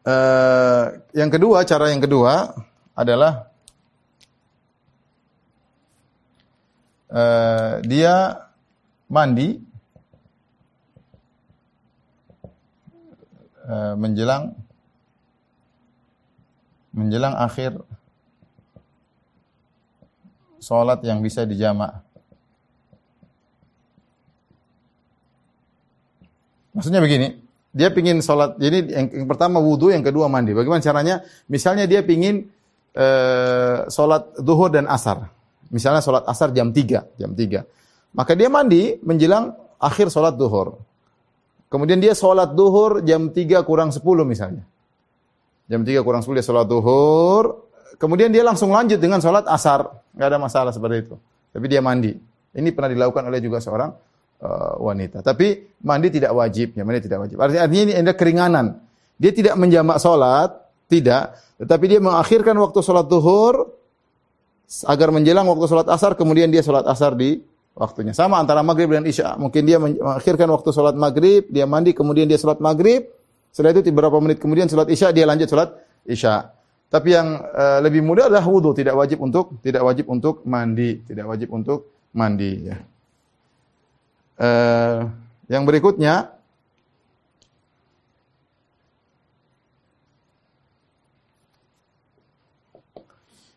Uh, yang kedua, cara yang kedua adalah uh, dia mandi uh, menjelang menjelang akhir sholat yang bisa dijamak. Maksudnya begini, dia pingin sholat, jadi yang, yang pertama wudhu, yang kedua mandi. Bagaimana caranya? Misalnya dia pingin uh, sholat duhur dan asar. Misalnya sholat asar jam 3, jam 3. Maka dia mandi menjelang akhir sholat duhur. Kemudian dia sholat duhur jam 3 kurang 10 misalnya. Jam 3 kurang 10 dia sholat duhur. Kemudian dia langsung lanjut dengan sholat asar. Gak ada masalah seperti itu. Tapi dia mandi. Ini pernah dilakukan oleh juga seorang uh, wanita. Tapi mandi tidak wajib, ya mandi tidak wajib. Artinya, artinya ini ada keringanan. Dia tidak menjamak sholat, tidak. Tetapi dia mengakhirkan waktu sholat duhur agar menjelang waktu sholat asar, kemudian dia sholat asar di waktunya. Sama antara maghrib dan isya. Mungkin dia mengakhirkan waktu sholat maghrib, dia mandi, kemudian dia sholat maghrib. Setelah itu beberapa menit kemudian sholat isya, dia lanjut sholat isya. Tapi yang uh, lebih mudah adalah wudhu, tidak wajib untuk tidak wajib untuk mandi, tidak wajib untuk mandi. Ya. Uh, yang berikutnya.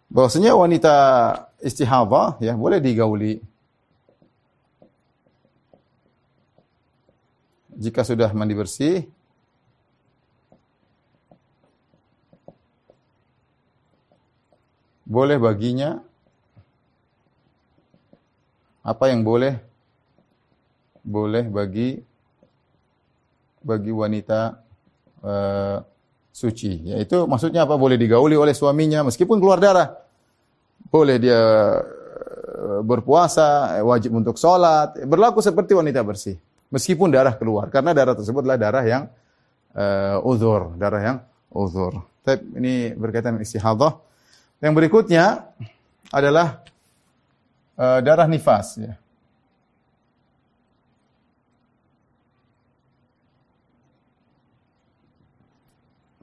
Bahwasanya wanita istihadah ya boleh digauli. Jika sudah mandi bersih. Boleh baginya. Apa yang boleh boleh bagi bagi wanita uh, suci. Yaitu maksudnya apa? Boleh digauli oleh suaminya meskipun keluar darah. Boleh dia uh, berpuasa, wajib untuk sholat. Berlaku seperti wanita bersih. Meskipun darah keluar. Karena darah tersebut adalah darah yang uh, uzur. Darah yang uzur. Tapi ini berkaitan dengan istihadah. Yang berikutnya adalah uh, darah nifas. Ya.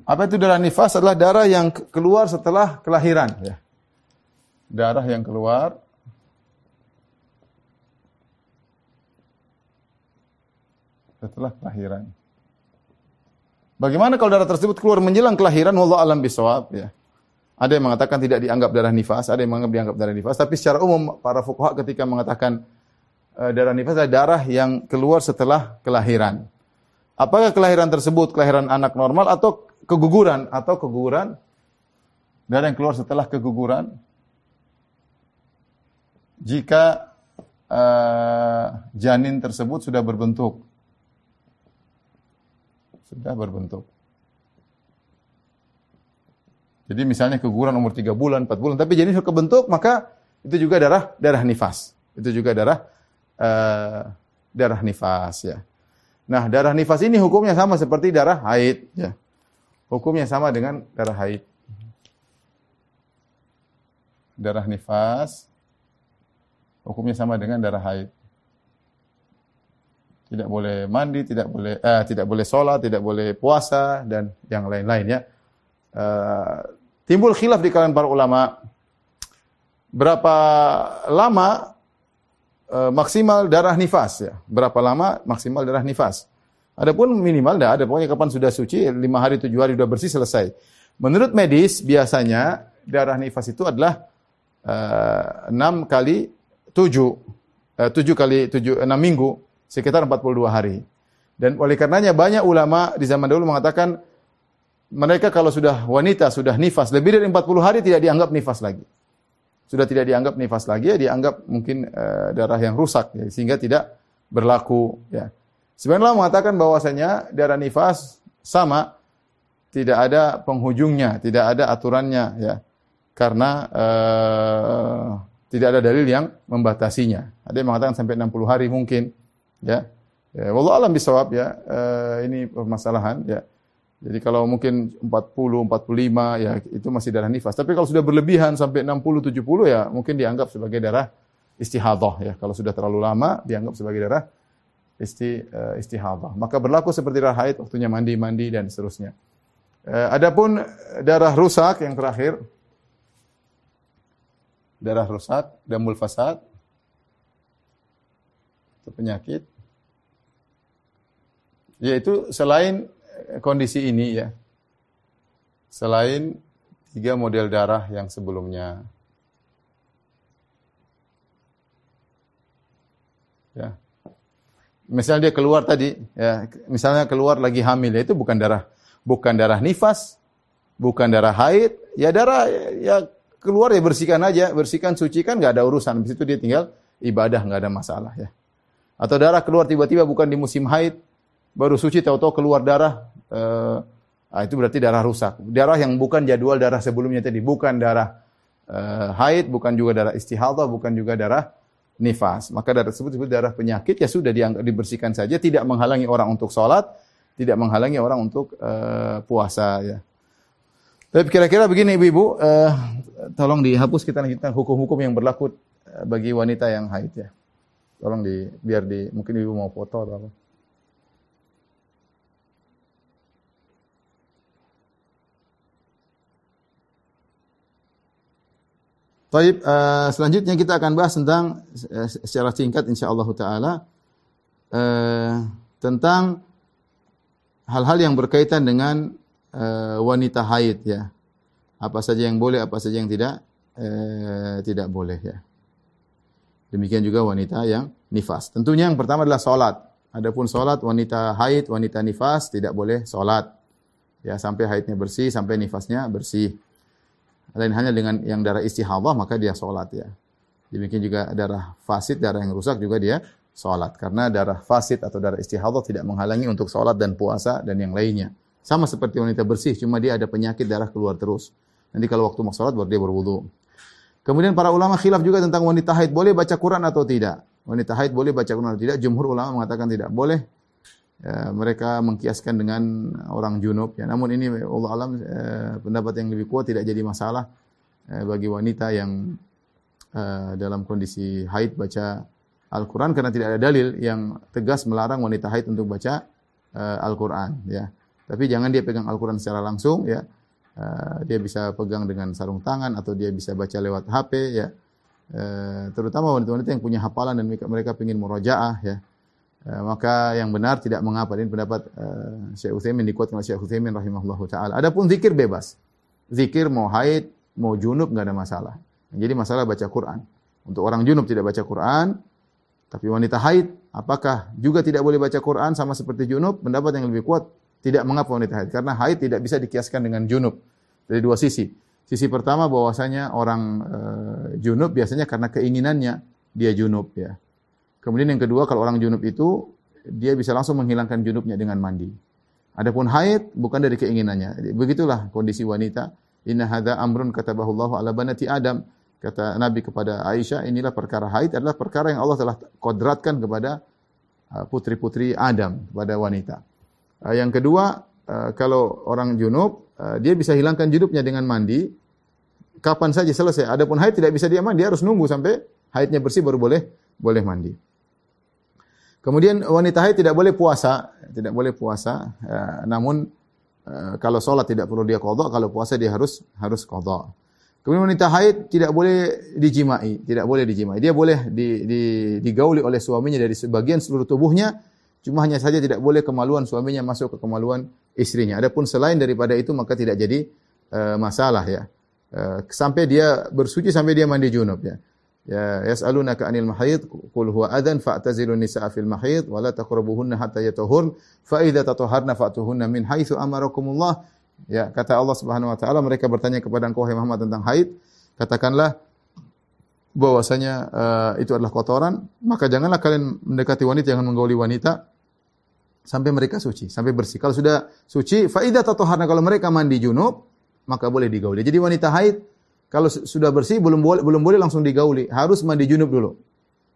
Apa itu darah nifas? Adalah darah yang keluar setelah kelahiran. Ya. Darah yang keluar setelah kelahiran. Bagaimana kalau darah tersebut keluar menjelang kelahiran? Wallah alam bisawab. Ya. Ada yang mengatakan tidak dianggap darah nifas, ada yang menganggap dianggap darah nifas. Tapi secara umum para fuqaha ketika mengatakan uh, darah nifas adalah darah yang keluar setelah kelahiran. Apakah kelahiran tersebut kelahiran anak normal atau keguguran atau keguguran darah yang keluar setelah keguguran jika uh, janin tersebut sudah berbentuk sudah berbentuk jadi misalnya keguguran umur 3 bulan, 4 bulan, tapi janin sudah kebentuk, maka itu juga darah darah nifas. Itu juga darah uh, darah nifas ya. Nah, darah nifas ini hukumnya sama seperti darah haid ya. Hukumnya sama dengan darah haid. darah nifas hukumnya sama dengan darah haid. Tidak boleh mandi, tidak boleh eh, tidak boleh sholat, tidak boleh puasa dan yang lain-lain ya. Uh, timbul khilaf di kalangan para ulama berapa lama uh, maksimal darah nifas ya. Berapa lama maksimal darah nifas. Adapun minimal tidak ada, pokoknya kapan sudah suci, lima hari, tujuh hari sudah bersih, selesai. Menurut medis, biasanya darah nifas itu adalah uh, kali tujuh, uh, tujuh kali tujuh, enam minggu, sekitar 42 hari. Dan oleh karenanya banyak ulama di zaman dulu mengatakan mereka kalau sudah wanita, sudah nifas, lebih dari 40 hari tidak dianggap nifas lagi. Sudah tidak dianggap nifas lagi, ya dianggap mungkin uh, darah yang rusak, ya, sehingga tidak berlaku. Ya. Sebenarnya mengatakan bahwasanya darah nifas sama tidak ada penghujungnya, tidak ada aturannya ya. Karena uh, tidak ada dalil yang membatasinya. Ada yang mengatakan sampai 60 hari mungkin ya. Ya, wallah alam bisawab ya. Uh, ini permasalahan ya. Jadi kalau mungkin 40, 45 ya itu masih darah nifas. Tapi kalau sudah berlebihan sampai 60, 70 ya mungkin dianggap sebagai darah istihadah ya. Kalau sudah terlalu lama dianggap sebagai darah isti, uh, istihadah. Maka berlaku seperti darah haid, waktunya mandi-mandi dan seterusnya. Uh, adapun darah rusak yang terakhir, darah rusak, damul fasad, itu penyakit, yaitu selain kondisi ini ya, selain tiga model darah yang sebelumnya. Ya, misalnya dia keluar tadi, ya, misalnya keluar lagi hamil, ya itu bukan darah, bukan darah nifas, bukan darah haid, ya darah ya keluar ya bersihkan aja, bersihkan, sucikan, nggak ada urusan. Habis itu dia tinggal ibadah, nggak ada masalah ya. Atau darah keluar tiba-tiba bukan di musim haid, baru suci tahu-tahu keluar darah, eh, ah, itu berarti darah rusak. Darah yang bukan jadwal darah sebelumnya tadi, bukan darah eh, haid, bukan juga darah istihadah, bukan juga darah nifas. Maka darah tersebut disebut darah penyakit ya sudah dibersihkan saja, tidak menghalangi orang untuk sholat, tidak menghalangi orang untuk uh, puasa ya. Tapi kira-kira begini ibu-ibu, uh, tolong dihapus kita lanjutkan hukum-hukum yang berlaku eh, bagi wanita yang haid ya. Tolong di biar di mungkin ibu mau foto atau apa. Taib, uh, selanjutnya kita akan bahas tentang uh, secara singkat insyaallah taala uh, tentang hal-hal yang berkaitan dengan uh, wanita haid ya. Apa saja yang boleh, apa saja yang tidak uh, tidak boleh ya. Demikian juga wanita yang nifas. Tentunya yang pertama adalah salat. Adapun salat wanita haid, wanita nifas tidak boleh salat. Ya, sampai haidnya bersih, sampai nifasnya bersih. Lain hanya dengan yang darah istihadah maka dia sholat ya. Demikian juga darah fasid, darah yang rusak juga dia sholat. Karena darah fasid atau darah istihadah tidak menghalangi untuk sholat dan puasa dan yang lainnya. Sama seperti wanita bersih, cuma dia ada penyakit darah keluar terus. Nanti kalau waktu mau sholat baru dia berwudu. Kemudian para ulama khilaf juga tentang wanita haid boleh baca Quran atau tidak. Wanita haid boleh baca Quran atau tidak. Jumhur ulama mengatakan tidak boleh ya, mereka mengkiaskan dengan orang junub ya. Namun ini Allah alam eh, pendapat yang lebih kuat tidak jadi masalah eh, bagi wanita yang eh, dalam kondisi haid baca Al-Qur'an karena tidak ada dalil yang tegas melarang wanita haid untuk baca eh, Al-Qur'an ya. Tapi jangan dia pegang Al-Qur'an secara langsung ya. Uh, dia bisa pegang dengan sarung tangan atau dia bisa baca lewat HP ya. Uh, terutama wanita-wanita yang punya hafalan dan mereka, mereka ingin murojaah ya Eh, maka yang benar tidak mengapa ini pendapat uh, Syekh Utsaimin dikuatkan oleh Syekh Utsaimin rahimahullahu taala. Adapun zikir bebas. Zikir mau haid, mau junub enggak ada masalah. Jadi masalah baca Quran. Untuk orang junub tidak baca Quran, tapi wanita haid apakah juga tidak boleh baca Quran sama seperti junub? Pendapat yang lebih kuat tidak mengapa wanita haid karena haid tidak bisa dikiaskan dengan junub. Dari dua sisi. Sisi pertama bahwasanya orang uh, junub biasanya karena keinginannya dia junub ya. Kemudian yang kedua kalau orang junub itu dia bisa langsung menghilangkan junubnya dengan mandi. Adapun haid bukan dari keinginannya. Begitulah kondisi wanita. Inna hadza amrun katabahu Allah ala banati Adam. Kata Nabi kepada Aisyah, inilah perkara haid adalah perkara yang Allah telah kodratkan kepada uh, putri-putri Adam, kepada wanita. Uh, yang kedua, uh, kalau orang junub, dia bisa hilangkan junubnya dengan mandi. kapan saja selesai. Adapun haid tidak bisa dia mandi, dia harus nunggu sampai haidnya bersih baru boleh boleh mandi. Kemudian wanita haid tidak boleh puasa, tidak boleh puasa. Ya, namun eh, kalau sholat tidak perlu dia kodok, kalau puasa dia harus harus kodok. Kemudian wanita haid tidak boleh dijimai, tidak boleh dijimai. Dia boleh di, di, digauli oleh suaminya dari sebagian seluruh tubuhnya, cuma hanya saja tidak boleh kemaluan suaminya masuk ke kemaluan istrinya. Adapun selain daripada itu maka tidak jadi uh, masalah ya. Uh, sampai dia bersuci sampai dia mandi junub ya. Ya yas'alunaka 'anil mahid qul huwa adzan fa'tazilun nisaa fil mahid wa la taqrabuhunna hatta yatahhurn fa idza tatahharna fa'tuhunna min haitsu amarakumullah. Ya kata Allah Subhanahu wa taala mereka bertanya kepada engkau wahai Muhammad tentang haid katakanlah bahwasanya uh, itu adalah kotoran maka janganlah kalian mendekati wanita jangan menggauli wanita sampai mereka suci sampai bersih. Kalau sudah suci fa idza tatahharna kalau mereka mandi junub maka boleh digauli. Jadi wanita haid kalau sudah bersih belum boleh belum boleh langsung digauli, harus mandi junub dulu.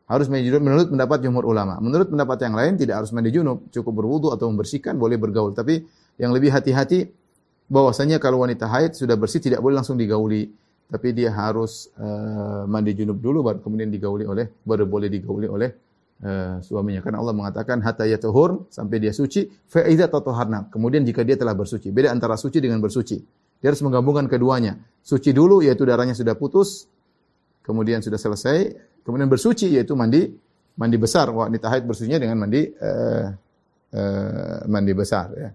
Harus mandi junub menurut pendapat jumhur ulama. Menurut pendapat yang lain tidak harus mandi junub, cukup berwudu atau membersihkan boleh bergaul. Tapi yang lebih hati-hati bahwasanya kalau wanita haid sudah bersih tidak boleh langsung digauli, tapi dia harus uh, mandi junub dulu baru kemudian digauli oleh baru boleh digauli oleh uh, suaminya. Karena Allah mengatakan hatta yatuhur sampai dia suci fa idza tataharna. Kemudian jika dia telah bersuci. Beda antara suci dengan bersuci. Dia harus menggabungkan keduanya. Suci dulu yaitu darahnya sudah putus, kemudian sudah selesai, kemudian bersuci yaitu mandi mandi besar. Wanita haid bersucinya dengan mandi uh, uh, mandi besar ya.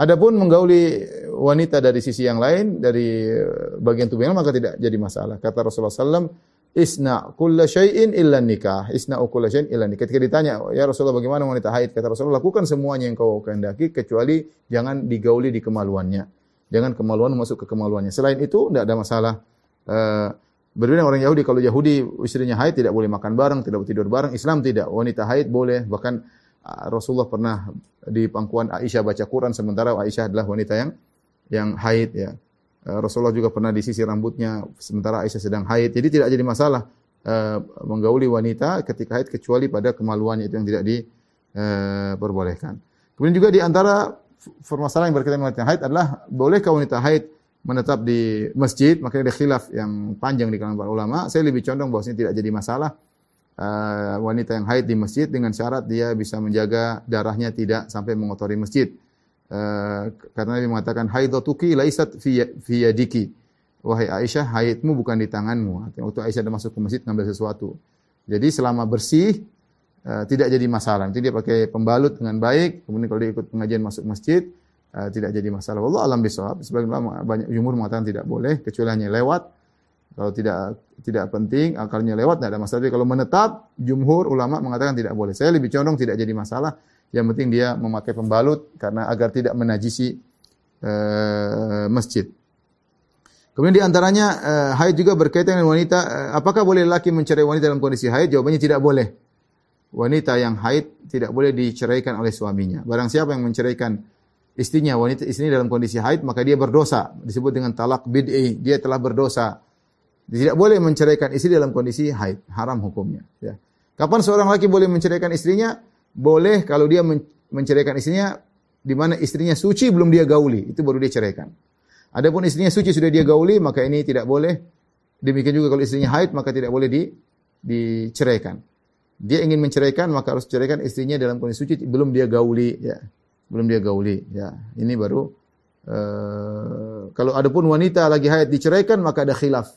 Adapun menggauli wanita dari sisi yang lain dari bagian tubuh yang maka tidak jadi masalah. Kata Rasulullah SAW, Isna kulla syai'in illa nikah. Isna kulla syai'in illa nikah. Ketika ditanya, ya Rasulullah bagaimana wanita haid? Kata Rasulullah, lakukan semuanya yang kau kehendaki kecuali jangan digauli di kemaluannya. Jangan kemaluan masuk ke kemaluannya. Selain itu tidak ada masalah. Uh, berbeda orang Yahudi, kalau Yahudi istrinya haid tidak boleh makan bareng, tidak boleh tidur bareng. Islam tidak. Wanita haid boleh. Bahkan uh, Rasulullah pernah di pangkuan Aisyah baca Quran sementara Aisyah adalah wanita yang yang haid ya. Uh, Rasulullah juga pernah disisir rambutnya sementara Aisyah sedang haid. Jadi tidak jadi masalah uh, menggauli wanita ketika haid kecuali pada kemaluannya itu yang tidak diperbolehkan. Uh, Kemudian juga di antara permasalahan yang berkaitan dengan haid adalah bolehkah wanita haid menetap di masjid? Makanya ada khilaf yang panjang di kalangan para ulama. Saya lebih condong bahwasanya tidak jadi masalah uh, wanita yang haid di masjid dengan syarat dia bisa menjaga darahnya tidak sampai mengotori masjid. Uh, karena Nabi mengatakan haidatuki laisat fi yadiki. Wahai Aisyah, haidmu bukan di tanganmu. Waktu Aisyah ada masuk ke masjid ngambil sesuatu. Jadi selama bersih uh, tidak jadi masalah. Nanti dia pakai pembalut dengan baik, kemudian kalau dia ikut pengajian masuk masjid, uh, tidak jadi masalah. Allah alam bisawab. Sebagian banyak jumhur mengatakan tidak boleh, kecuali hanya lewat. Kalau tidak tidak penting, akalnya lewat tidak ada masalah. Tapi kalau menetap, jumhur ulama mengatakan tidak boleh. Saya lebih condong tidak jadi masalah. Yang penting dia memakai pembalut karena agar tidak menajisi uh, masjid. Kemudian di antaranya uh, haid juga berkaitan dengan wanita. Apakah boleh laki mencerai wanita dalam kondisi haid? Jawabannya tidak boleh wanita yang haid tidak boleh diceraikan oleh suaminya. Barang siapa yang menceraikan istrinya, wanita istrinya dalam kondisi haid, maka dia berdosa. Disebut dengan talak bid'i, dia telah berdosa. Tidak boleh menceraikan istri dalam kondisi haid, haram hukumnya. Ya. Kapan seorang laki boleh menceraikan istrinya? Boleh kalau dia menceraikan istrinya di mana istrinya suci belum dia gauli, itu baru dia ceraikan. Adapun istrinya suci sudah dia gauli, maka ini tidak boleh. Demikian juga kalau istrinya haid, maka tidak boleh di, diceraikan dia ingin menceraikan maka harus ceraikan istrinya dalam kondisi suci. Belum dia gauli ya. Belum dia gauli ya. Ini baru uh, kalau ada pun wanita lagi haid diceraikan maka ada khilaf.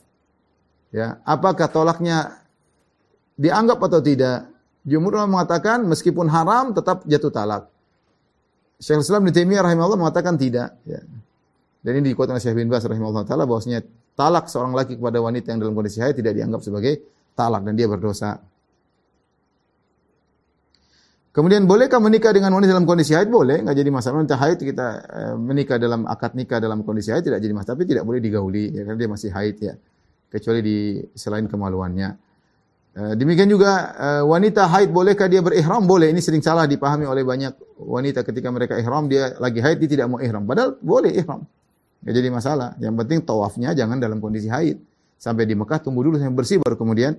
Ya. Apakah tolaknya dianggap atau tidak? Jumhur mengatakan meskipun haram tetap jatuh talak. Syekh Islam Ibnu Taimiyah rahimahullah mengatakan tidak ya. Dan ini dikuatkan oleh Syekh bin Bas rahimahullah taala bahwasanya talak seorang laki kepada wanita yang dalam kondisi haid tidak dianggap sebagai talak dan dia berdosa Kemudian bolehkah menikah dengan wanita dalam kondisi haid? Boleh, nggak jadi masalah. Wanita haid kita eh, menikah dalam akad nikah dalam kondisi haid tidak jadi masalah, tapi tidak boleh digauli ya karena dia masih haid ya. Kecuali di selain kemaluannya. Eh, demikian juga eh, wanita haid bolehkah dia berihram? Boleh. Ini sering salah dipahami oleh banyak wanita ketika mereka ihram dia lagi haid dia tidak mau ihram. Padahal boleh ihram. Nggak jadi masalah. Yang penting tawafnya jangan dalam kondisi haid. Sampai di Mekah tunggu dulu sampai bersih baru kemudian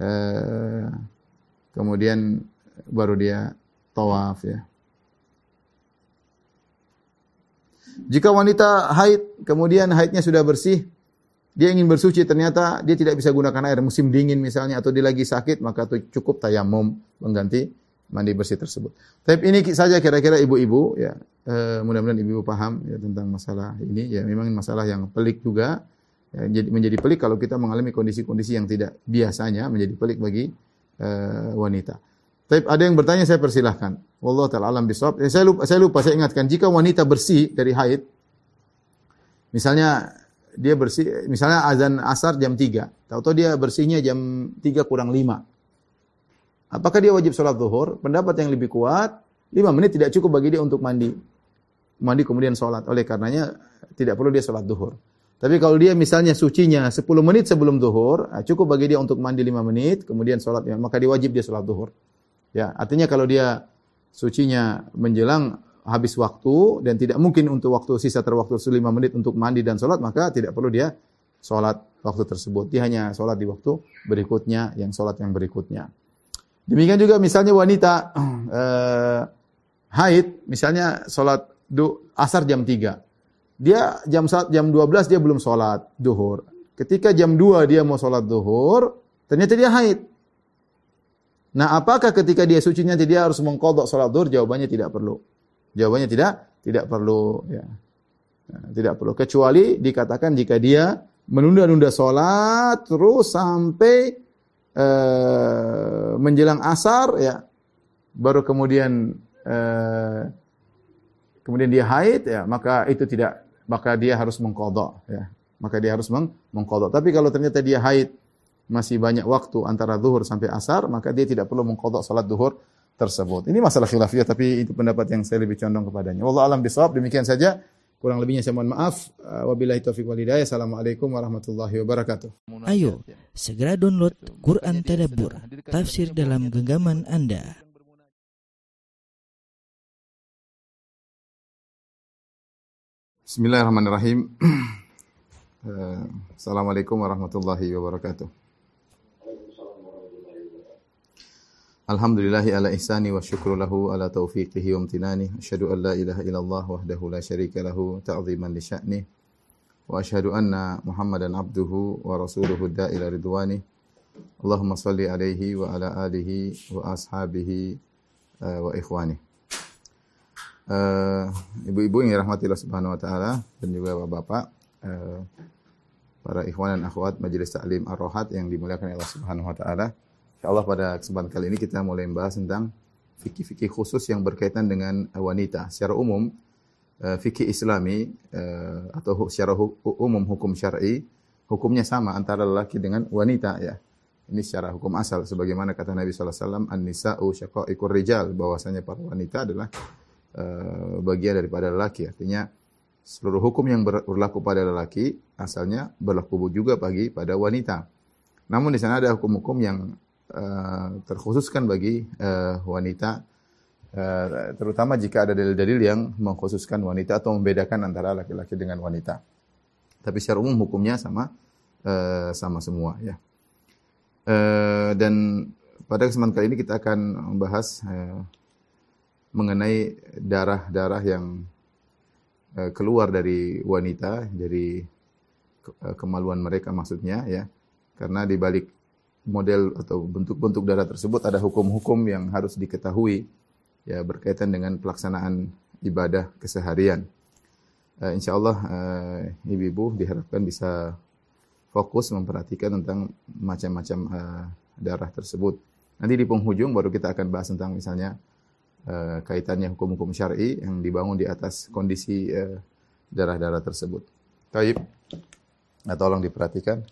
eh, kemudian baru dia tawaf ya. Jika wanita haid, kemudian haidnya sudah bersih, dia ingin bersuci ternyata dia tidak bisa gunakan air musim dingin misalnya atau dia lagi sakit maka itu cukup tayamum mengganti mandi bersih tersebut. Tapi ini saja kira-kira ibu-ibu ya eh, mudah-mudahan ibu-ibu paham ya tentang masalah ini ya memang masalah yang pelik juga ya, jadi menjadi pelik kalau kita mengalami kondisi-kondisi yang tidak biasanya menjadi pelik bagi eh, wanita. Tapi ada yang bertanya saya persilahkan. Wallahu taala alam bisawab. Eh, saya lupa saya lupa saya ingatkan jika wanita bersih dari haid misalnya dia bersih, misalnya azan asar jam 3, tahu-tahu dia bersihnya jam 3 kurang 5. Apakah dia wajib sholat zuhur? Pendapat yang lebih kuat, 5 menit tidak cukup bagi dia untuk mandi. Mandi kemudian sholat. Oleh karenanya tidak perlu dia sholat zuhur. Tapi kalau dia misalnya sucinya 10 menit sebelum zuhur, ah, cukup bagi dia untuk mandi 5 menit, kemudian sholat, maka dia wajib dia sholat zuhur. Ya, artinya kalau dia sucinya menjelang habis waktu dan tidak mungkin untuk waktu sisa terwaktu 5 menit untuk mandi dan sholat, maka tidak perlu dia sholat waktu tersebut. Dia hanya sholat di waktu berikutnya, yang sholat yang berikutnya. Demikian juga misalnya wanita eh, haid, misalnya sholat asar jam 3. Dia jam jam 12 dia belum sholat duhur. Ketika jam 2 dia mau sholat duhur, ternyata dia haid. Nah, apakah ketika dia suci nanti dia harus mengkodok sholat duhur? Jawabannya tidak perlu. Jawabannya tidak, tidak perlu. Ya. Nah, tidak perlu. Kecuali dikatakan jika dia menunda-nunda sholat terus sampai uh, menjelang asar, ya, baru kemudian uh, kemudian dia haid, ya, maka itu tidak, maka dia harus mengkodok, ya. Maka dia harus meng mengkodok. Tapi kalau ternyata dia haid masih banyak waktu antara zuhur sampai asar, maka dia tidak perlu mengkodok salat zuhur tersebut. Ini masalah khilafiyah tapi itu pendapat yang saya lebih condong kepadanya. Wallahu alam bisawab. Demikian saja. Kurang lebihnya saya mohon maaf. Uh, wabillahi taufiq wal hidayah. Assalamualaikum warahmatullahi wabarakatuh. Ayo, segera download Quran Tadabbur, tafsir dalam genggaman Anda. Bismillahirrahmanirrahim. Uh, Assalamualaikum warahmatullahi wabarakatuh. Alhamdulillahi ala ihsani wa syukru lahu ala taufiqihi wa amtinani. Asyhadu an la ilaha illallah wahdahu la syarika lahu ta'ziman li sya'ni. Wa asyhadu anna Muhammadan abduhu wa rasuluhu da'ila ridwani. Allahumma salli alaihi wa ala alihi wa ashabihi uh, wa ikhwani. Uh, ibu-ibu yang dirahmati Allah Subhanahu wa taala dan juga bapak-bapak uh, para ikhwan dan akhwat majelis taklim Ar-Rohat yang dimuliakan Allah Subhanahu wa taala. InsyaAllah pada kesempatan kali ini kita mulai membahas tentang fikih-fikih khusus yang berkaitan dengan wanita. Secara umum, eh, fikih islami eh, atau secara umum hukum syar'i, hukumnya sama antara lelaki dengan wanita ya. Ini secara hukum asal sebagaimana kata Nabi sallallahu alaihi wasallam an-nisa'u rijal bahwasanya para wanita adalah bagian daripada lelaki artinya seluruh hukum yang berlaku pada lelaki asalnya berlaku juga bagi pada wanita. Namun di sana ada hukum-hukum yang Eh, terkhususkan bagi uh, wanita uh, terutama jika ada dalil-dalil yang mengkhususkan wanita atau membedakan antara laki-laki dengan wanita. Tapi secara umum hukumnya sama uh, sama semua ya. Uh, dan pada kesempatan kali ini kita akan membahas uh, mengenai darah-darah yang uh, keluar dari wanita dari kemaluan mereka maksudnya ya. Karena di balik model atau bentuk-bentuk darah tersebut ada hukum-hukum yang harus diketahui ya berkaitan dengan pelaksanaan ibadah keseharian. Uh, insya Allah uh, ibu-ibu diharapkan bisa fokus memperhatikan tentang macam-macam uh, darah tersebut. Nanti di penghujung baru kita akan bahas tentang misalnya uh, kaitannya hukum-hukum syar'i yang dibangun di atas kondisi darah-darah uh, tersebut. Taib. Nah, tolong diperhatikan.